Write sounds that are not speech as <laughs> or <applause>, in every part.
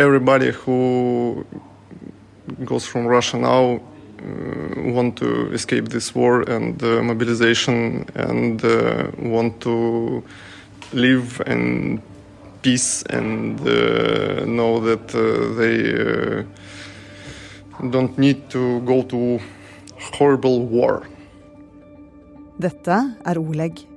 everybody who goes from Russia now uh, want to escape this war and uh, mobilization and uh, want to live in peace and uh, know that uh, they uh, don't need to go to horrible war. Dette er Oleg.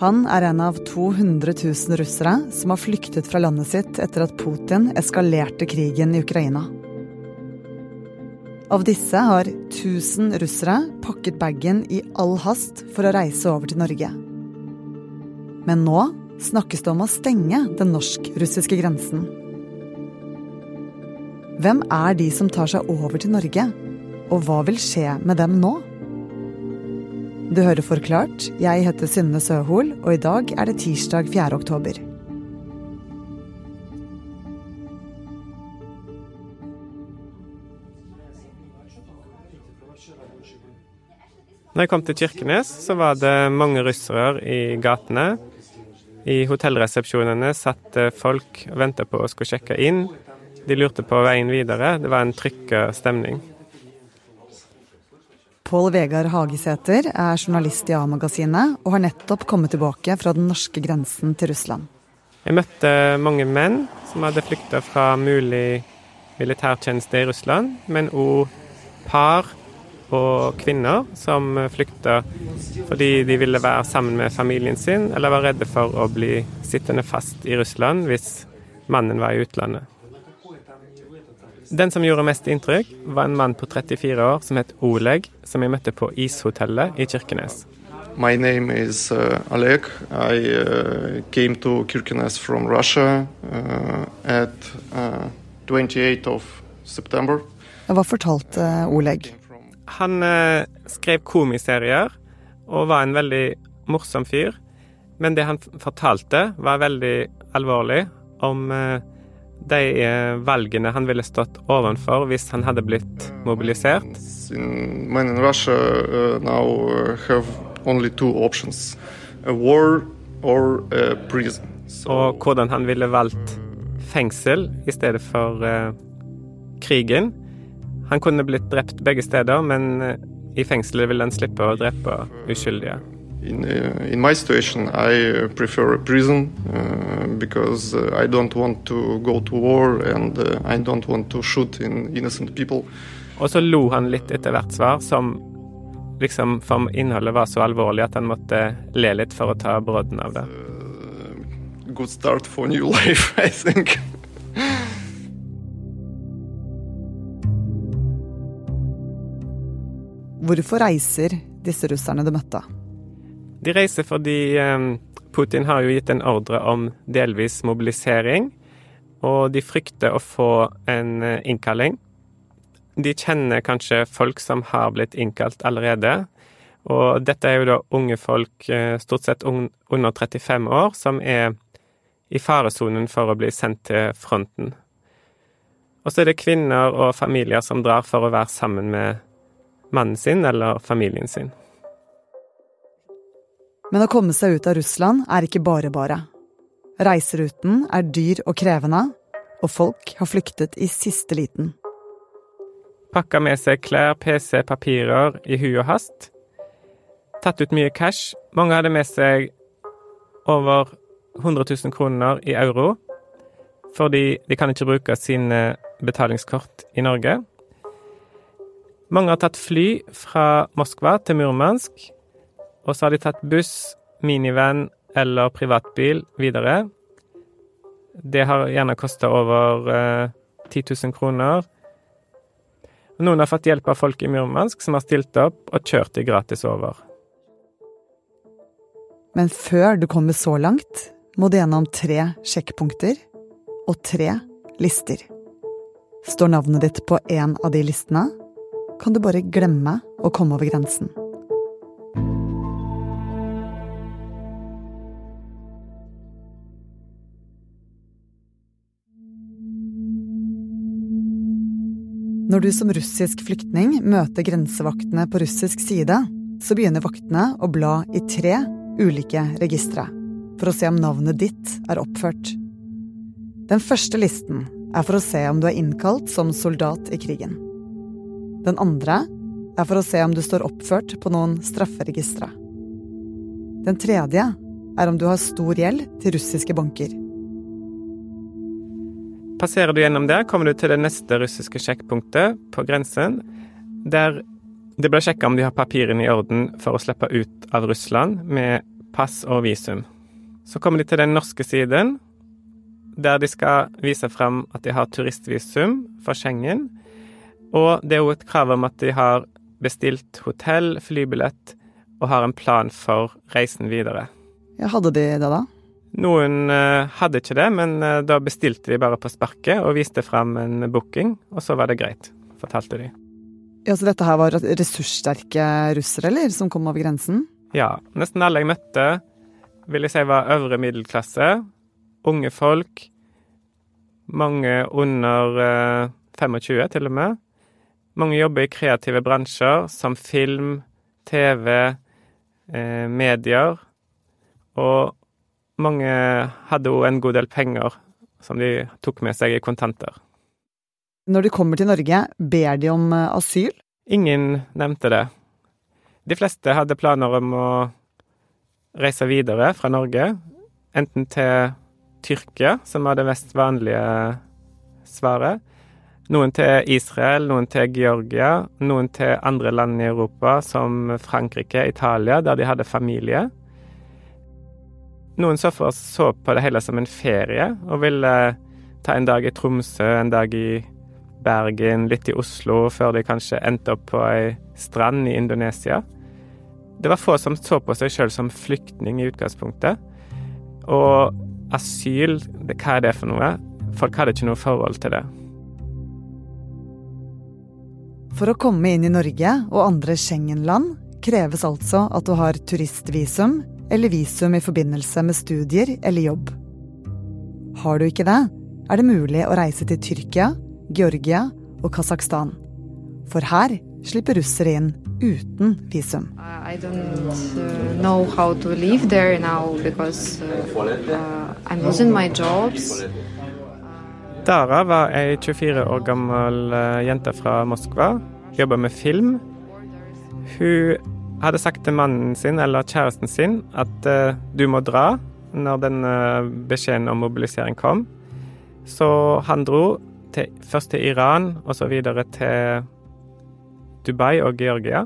Han er en av 200 000 russere som har flyktet fra landet sitt etter at Putin eskalerte krigen i Ukraina. Av disse har 1000 russere pakket bagen i all hast for å reise over til Norge. Men nå snakkes det om å stenge den norsk-russiske grensen. Hvem er de som tar seg over til Norge, og hva vil skje med dem nå? Du hører Forklart. Jeg heter Synne Søhol, og i dag er det tirsdag 4. oktober. Når jeg kom til Kirkenes, så var det mange russere i gatene. I hotellresepsjonene satt folk og venta på å skulle sjekke inn. De lurte på veien videre. Det var en trykka stemning. Pål Vegard Hagesæter er journalist i A-magasinet og har nettopp kommet tilbake fra den norske grensen til Russland. Jeg møtte mange menn som hadde flykta fra mulig militærtjeneste i Russland, men òg par og kvinner som flykta fordi de ville være sammen med familien sin, eller var redde for å bli sittende fast i Russland hvis mannen var i utlandet. Den som gjorde mest inntrykk, var en mann på 34 år som het Oleg, som jeg møtte på Ishotellet i Kirkenes. My name is uh, Oleg. I uh, came to Kirkenes from Russia uh, at 28th of September. Hva fortalte Oleg? Han uh, skrev komiserier og var en veldig morsom fyr. Men det han fortalte, var veldig alvorlig om eh, de eh, valgene han ville stått ovenfor hvis han hadde blitt mobilisert. In, in Russia uh, now uh, have only two options. A war or a prison. So, Og hvordan han ville valgt fengsel i stedet for uh, krigen. Han kunne blitt drept begge steder, men eh, i fengselet ville han slippe å drepe uskyldige. In, uh, in my situation, I prefer a prison uh, because uh, I don't want to go to war and uh, I don't want to shoot in innocent people. Og så lo han litt etter hvert svar, som liksom for innholdet var så alvorlig at han måtte le litt for å ta brodden av det. Uh, good start for new <laughs> life, I think. Hvorfor reiser disse russerne du møtte? De reiser fordi eh, Putin har jo gitt en ordre om delvis mobilisering, og de frykter å få en eh, innkalling. De kjenner kanskje folk som har blitt innkalt allerede, og dette er jo da unge folk, eh, stort sett under 35 år, som er i faresonen for å bli sendt til fronten. Og så er det kvinner og familier som drar for å være sammen med mannen sin eller familien sin. Men å komme seg ut av Russland er ikke bare bare. Reiseruten er dyr og krevende, og folk har flyktet i siste liten. Pakka med seg klær, PC, papirer i hui og hast. Tatt ut mye cash. Mange hadde med seg over 100 000 kroner i euro, fordi de kan ikke bruke sine betalingskort i Norge. Mange har tatt fly fra Moskva til Murmansk, og så har de tatt buss, minivan eller privatbil videre. Det har gjerne kosta over eh, 10 000 kroner. Noen har fått hjelp av folk i Murmansk som har stilt opp og kjørt de gratis over. Men før du kommer så langt, må du gjennom tre sjekkpunkter og tre lister. Står navnet ditt på én av de listene, kan du bare glemme å komme over grensen. Når du som russisk flyktning møter grensevaktene på russisk side, så begynner vaktene å bla i tre ulike registre for å se om navnet ditt er oppført. Den første listen er for å se om du er innkalt som soldat i krigen. Den andre er for å se om du står oppført på noen strafferegistre. Den tredje er om du har stor gjeld til russiske banker. Passerer du gjennom der, kommer du til det neste russiske sjekkpunktet på grensen, der det blir sjekka om de har papirene i orden for å slippe ut av Russland med pass og visum. Så kommer de til den norske siden, der de skal vise fram at de har turistvisum for Schengen. Og det er jo et krav om at de har bestilt hotell, flybillett og har en plan for reisen videre. Ja, hadde de det, da? Noen uh, hadde ikke det, men uh, da bestilte de bare på sparket og viste fram en booking, og så var det greit, fortalte de. Ja, Så dette her var ressurssterke russere, eller, som kom over grensen? Ja. Nesten alle jeg møtte, vil jeg si var øvre middelklasse. Unge folk. Mange under uh, eh, 25, til og med. Mange jobber i kreative bransjer som film, TV, eh, medier. Og mange hadde jo en god del penger som de tok med seg i kontanter. Når de kommer til Norge, ber de om eh, asyl? Ingen nevnte det. De fleste hadde planer om å reise videre fra Norge, enten til Tyrkia, som var det mest vanlige svaret, noen til Israel, noen til Georgia, noen til andre land i Europa, som Frankrike, Italia, der de hadde familie. Noen for, så på det hele som en ferie, og ville ta en dag i Tromsø, en dag i Bergen, litt i Oslo, før de kanskje endte opp på ei strand i Indonesia. Det var få som så på seg sjøl som flyktning i utgangspunktet. Og asyl, hva er det for noe? Folk hadde ikke noe forhold til det. For å komme inn i Norge og andre Schengen-land kreves altså at du har turistvisum eller visum i forbindelse med studier eller jobb. Har du ikke det, er det mulig å reise til Tyrkia, Georgia og Kasakhstan. For her slipper russere inn uten visum. I don't uh, know how to live there now because uh, uh I'm losing my jobs. Dara var ei 24 år gammel jente fra Moskva. Jobba med film. Hun hadde sagt til mannen sin, eller kjæresten sin, at uh, du må dra når denne beskjeden om mobilisering kom. Så han dro til, først til Iran, og så videre til Dubai og Georgia.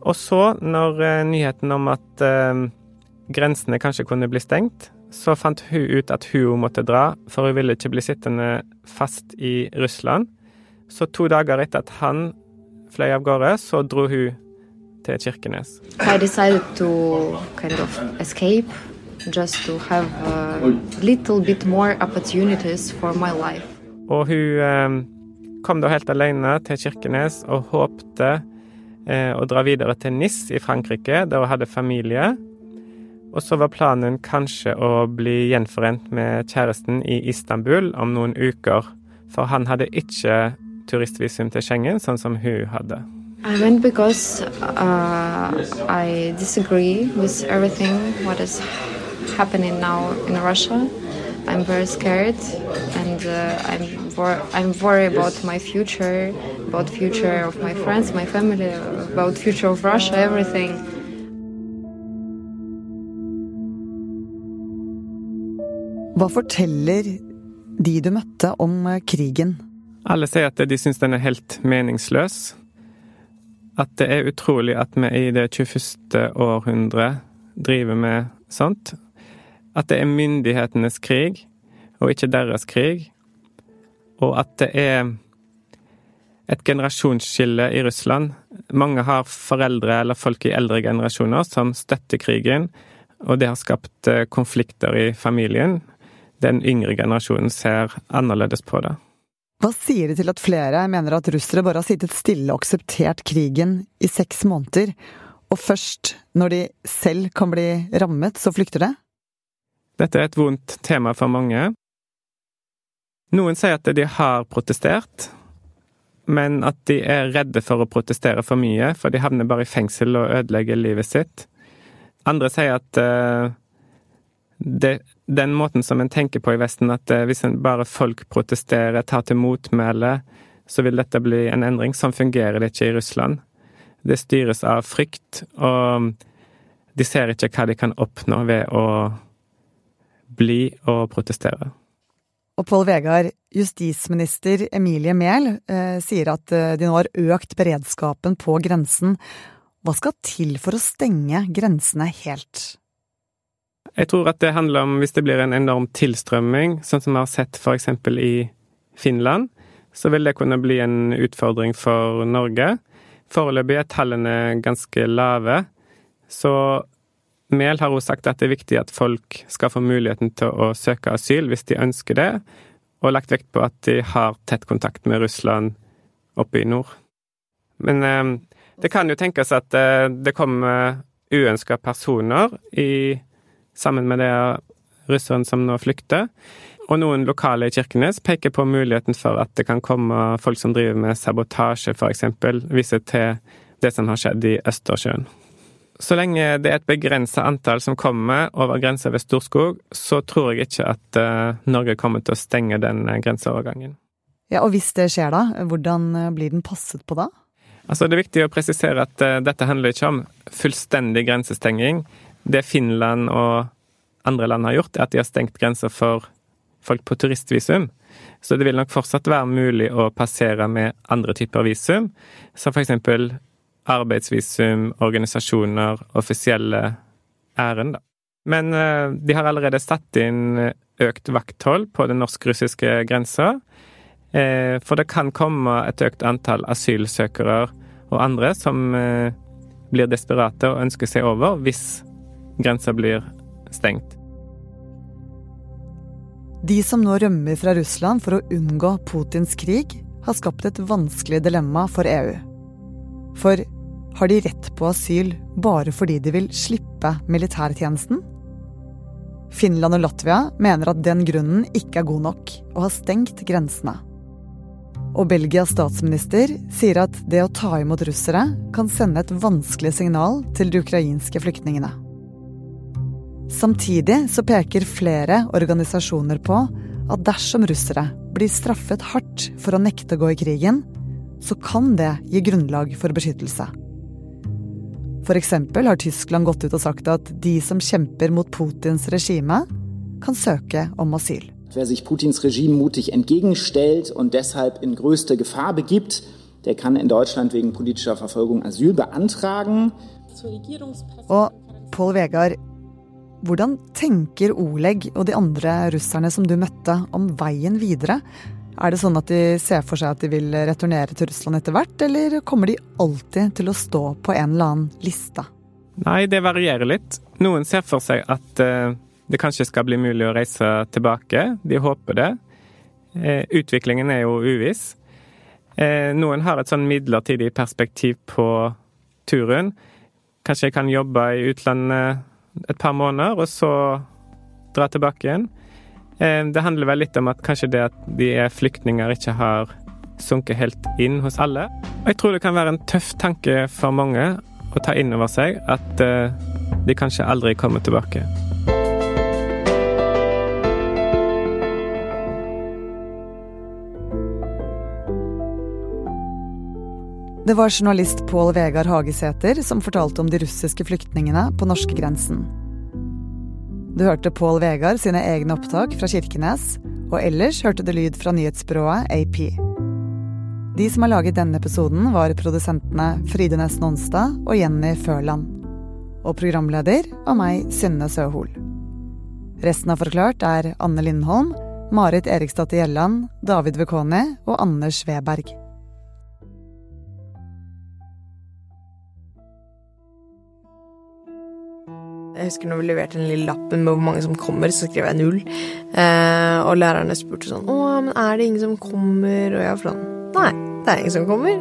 Og så, når uh, nyheten om at uh, grensene kanskje kunne bli stengt, så fant hun ut at hun måtte dra, for hun ville ikke bli sittende fast i Russland. Så to dager etter at han fløy av gårde, så dro hun til Kirkenes. I decided to kind of escape, just to have a little bit more opportunities for my life. Og hun eh, kom da helt alene til Kirkenes og håpte eh, å dra videre til Nis i Frankrike, der hun hadde familie. Og så var planen kanskje å bli gjenforent med kjæresten i Istanbul om noen uker, for han hadde ikke turistvisum til Schengen, sånn som hun hadde. I went because uh, I disagree with everything what is happening now in Russia. I'm very scared, and uh, I'm wor I'm worried about my future, about future of my friends, my family, about future of Russia, everything. Hva forteller de du møtte om eh, krigen? Alle sier at de syns den er helt meningsløs. At det er utrolig at vi i det 21. århundre driver med sånt. At det er myndighetenes krig, og ikke deres krig. Og at det er et generasjonsskille i Russland. Mange har foreldre eller folk i eldre generasjoner som støtter krigen, og det har skapt eh, konflikter i familien den yngre generasjonen ser annerledes på det. Hva sier de til at flere mener at russere bare har sittet stille og akseptert krigen i seks måneder, og først når de selv kan bli rammet, så flykter det? Dette er et vondt tema for mange. Noen sier at de har protestert, men at de er redde for å protestere for mye, for de havner bare i fengsel og ødelegger livet sitt. Andre sier at uh, det den måten som en tenker på i Vesten, at eh, hvis bare folk protesterer, tar til motmæle, så vil dette bli en endring. Sånn fungerer det ikke i Russland. Det styres av frykt, og de ser ikke hva de kan oppnå ved å bli og protestere. Og Pål Vegard, justisminister Emilie Mehl eh, sier at eh, de nå har økt beredskapen på grensen. Hva skal til for å stenge grensene helt? Jeg tror at det handler om hvis det blir en enorm tilstrømming, sånn som vi har sett eksempel i Finland, så vil det kunne bli en utfordring for Norge. Foreløpig er tallene ganske lave, så Mehl har også sagt at det er viktig at folk skal få muligheten til å søke asyl hvis de ønsker det, og lagt vekt på at de har tett kontakt med Russland oppe i nord. Men eh, det kan jo tenkes at eh, det kommer uønska personer i, sammen med de russerne som nå flykter. Og noen lokale i Kirkenes peker på muligheten for at det kan komme folk som driver med sabotasje, f.eks. Viser til det som har skjedd i Østersjøen. Så lenge det er et begrensa antall som kommer over grensa ved Storskog, så tror jeg ikke at uh, Norge kommer til å stenge den uh, grenseovergangen. Ja, Og hvis det skjer, da, hvordan uh, blir den passet på da? Altså, Det er viktig å presisere at dette handler ikke om fullstendig grensestenging. Det Finland og andre land har gjort, er at de har stengt grenser for folk på turistvisum. Så det vil nok fortsatt være mulig å passere med andre typer visum, som eksempel arbeidsvisum, organisasjoner, offisielle ærend. Men uh, de har allerede satt inn økt vakthold på den norsk-russiske grensa. Uh, for det kan komme et økt antall asylsøkere og andre som uh, blir desperate og ønsker seg over hvis grensa blir stengt. De som nå rømmer fra Russland for å unngå Putins krig, har skapt et vanskelig dilemma for EU. For har de rett på asyl bare fordi de vil slippe militærtjenesten? Finland og Latvia mener at den grunnen ikke er god nok, og har stengt grensene. Og Belgias statsminister sier at det å ta imot russere kan sende et vanskelig signal til de ukrainske flyktningene. Samtidig så peker flere organisasjoner på at dersom russere blir straffet hardt for å nekte å gå i krigen, så kan det gi grunnlag for beskyttelse. F.eks. har Tyskland gått ut og sagt at de som kjemper mot Putins regime, kan søke om asyl. Wer sich Putins Regime mutig entgegenstellt und deshalb in größte Gefahr begibt, der kann in Deutschland wegen politischer Verfolgung Asyl beantragen. Og Pål Vegard, hvordan tenker Oleg og de andre russerne som du møtte, om veien videre? Er det sånn at de ser for seg at de vil returnere til Russland etter hvert, eller kommer de alltid til å stå på en eller annen liste? Nei, det varierer litt. Noen ser for seg at uh, det kanskje skal bli mulig å reise tilbake. De håper det. Uh, utviklingen er jo uviss. Uh, noen har et sånn midlertidig perspektiv på turen. Kanskje jeg kan jobbe i utlandet et par måneder, og så dra tilbake igjen. Eh, det handler vel litt om at kanskje det at de er flyktninger, ikke har sunket helt inn hos alle. Og jeg tror det kan være en tøff tanke for mange å ta inn over seg at eh, de kanskje aldri kommer tilbake. Det var journalist Pål Vegard Hagesæter som fortalte om de russiske flyktningene på norskegrensen. Du hørte Pål Vegard sine egne opptak fra Kirkenes, og ellers hørte du lyd fra nyhetsbyrået AP. De som har laget denne episoden, var produsentene Fride Nesten Nonstad og Jenny Førland. Og programleder var meg, Synne Søhol. Resten av Forklart er Anne Lindholm, Marit Eriksdatter Gjelland, David Vekoni og Anders Weberg. Jeg husker når vi leverte den lille lappen med hvor mange som kommer, så skrev jeg null. Eh, og lærerne spurte sånn 'Å, men er det ingen som kommer?' Og jeg var sånn Nei, det er ingen som kommer.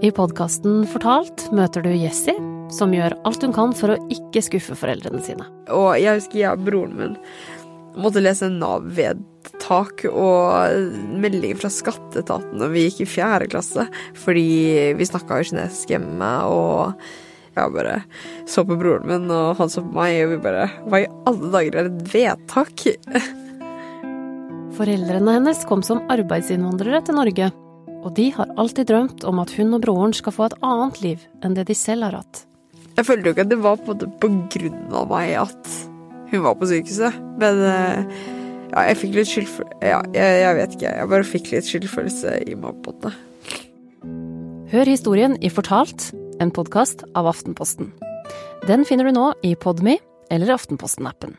I podkasten Fortalt møter du Jesse, som gjør alt hun kan for å ikke skuffe foreldrene sine. Og jeg husker jeg og broren min måtte lese Nav-vedtak og meldinger fra skatteetaten når vi gikk i fjerde klasse, fordi vi snakka jo kinesisk hjemme, og Jeg bare så på broren min, og han så på meg, og vi bare Hva i alle dager er et vedtak? Foreldrene hennes kom som arbeidsinnvandrere til Norge, og de har alltid drømt om at hun og broren skal få et annet liv enn det de selv har hatt. Jeg følte jo ikke at det var på, på grunn av meg at hun var på sykehuset, men eh, ja, jeg fikk litt skyldfølelse Ja, jeg, jeg, vet ikke, jeg bare fikk litt skyldfølelse i meg på det. Hør historien i Fortalt, en podkast av Aftenposten. Den finner du nå i Podme eller Aftenposten-appen.